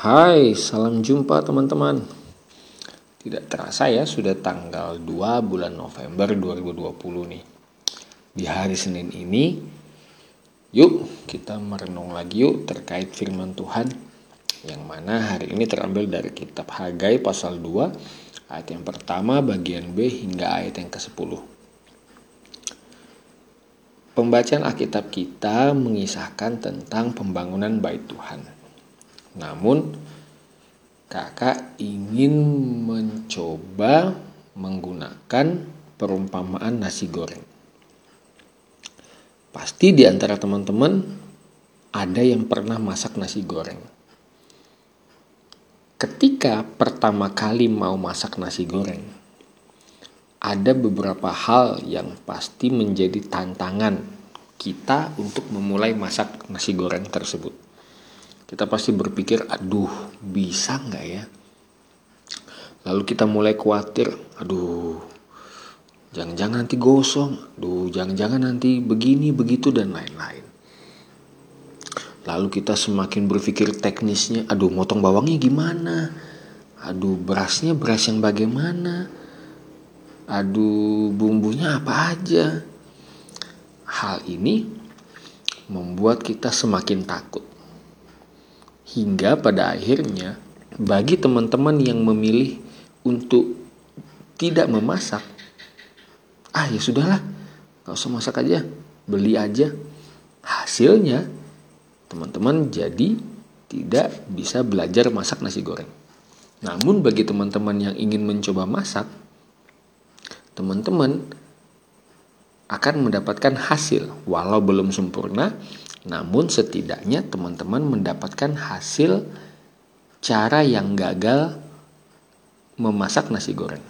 Hai, salam jumpa teman-teman. Tidak terasa ya, sudah tanggal 2 bulan November 2020 nih. Di hari Senin ini, yuk kita merenung lagi yuk terkait firman Tuhan yang mana hari ini terambil dari kitab Hagai pasal 2 ayat yang pertama bagian B hingga ayat yang ke-10. Pembacaan Alkitab kita mengisahkan tentang pembangunan bait Tuhan namun kakak ingin mencoba menggunakan perumpamaan nasi goreng. Pasti di antara teman-teman ada yang pernah masak nasi goreng. Ketika pertama kali mau masak nasi goreng, ada beberapa hal yang pasti menjadi tantangan kita untuk memulai masak nasi goreng tersebut kita pasti berpikir aduh bisa nggak ya? Lalu kita mulai khawatir aduh jangan-jangan nanti gosong aduh jangan-jangan nanti begini begitu dan lain-lain. Lalu kita semakin berpikir teknisnya aduh motong bawangnya gimana? Aduh berasnya beras yang bagaimana? Aduh bumbunya apa aja? Hal ini membuat kita semakin takut Hingga pada akhirnya bagi teman-teman yang memilih untuk tidak memasak, ah ya sudahlah, gak usah masak aja, beli aja. Hasilnya teman-teman jadi tidak bisa belajar masak nasi goreng. Namun bagi teman-teman yang ingin mencoba masak, teman-teman akan mendapatkan hasil walau belum sempurna namun setidaknya teman-teman mendapatkan hasil cara yang gagal memasak nasi goreng.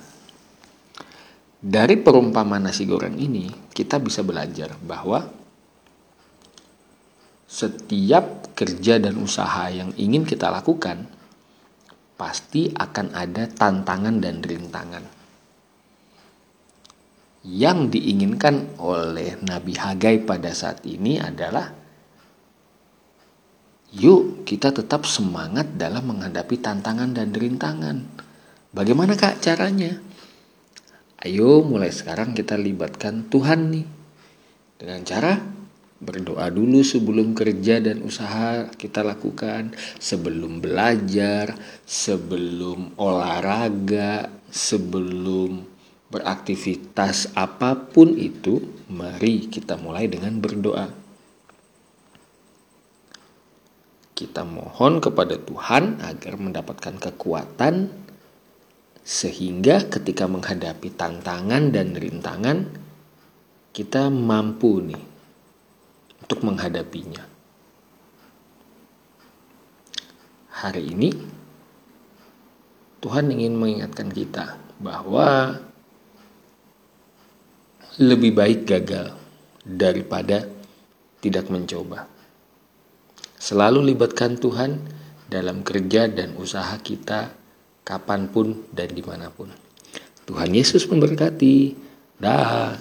Dari perumpamaan nasi goreng ini, kita bisa belajar bahwa setiap kerja dan usaha yang ingin kita lakukan pasti akan ada tantangan dan rintangan. Yang diinginkan oleh Nabi Hagai pada saat ini adalah Yuk kita tetap semangat dalam menghadapi tantangan dan rintangan. Bagaimana kak caranya? Ayo mulai sekarang kita libatkan Tuhan nih. Dengan cara berdoa dulu sebelum kerja dan usaha kita lakukan, sebelum belajar, sebelum olahraga, sebelum beraktivitas apa pun itu, mari kita mulai dengan berdoa. Kita mohon kepada Tuhan agar mendapatkan kekuatan sehingga ketika menghadapi tantangan dan rintangan kita mampu nih untuk menghadapinya. Hari ini Tuhan ingin mengingatkan kita bahwa lebih baik gagal daripada tidak mencoba. Selalu libatkan Tuhan dalam kerja dan usaha kita kapan pun dan di mana pun. Tuhan Yesus memberkati. Dah.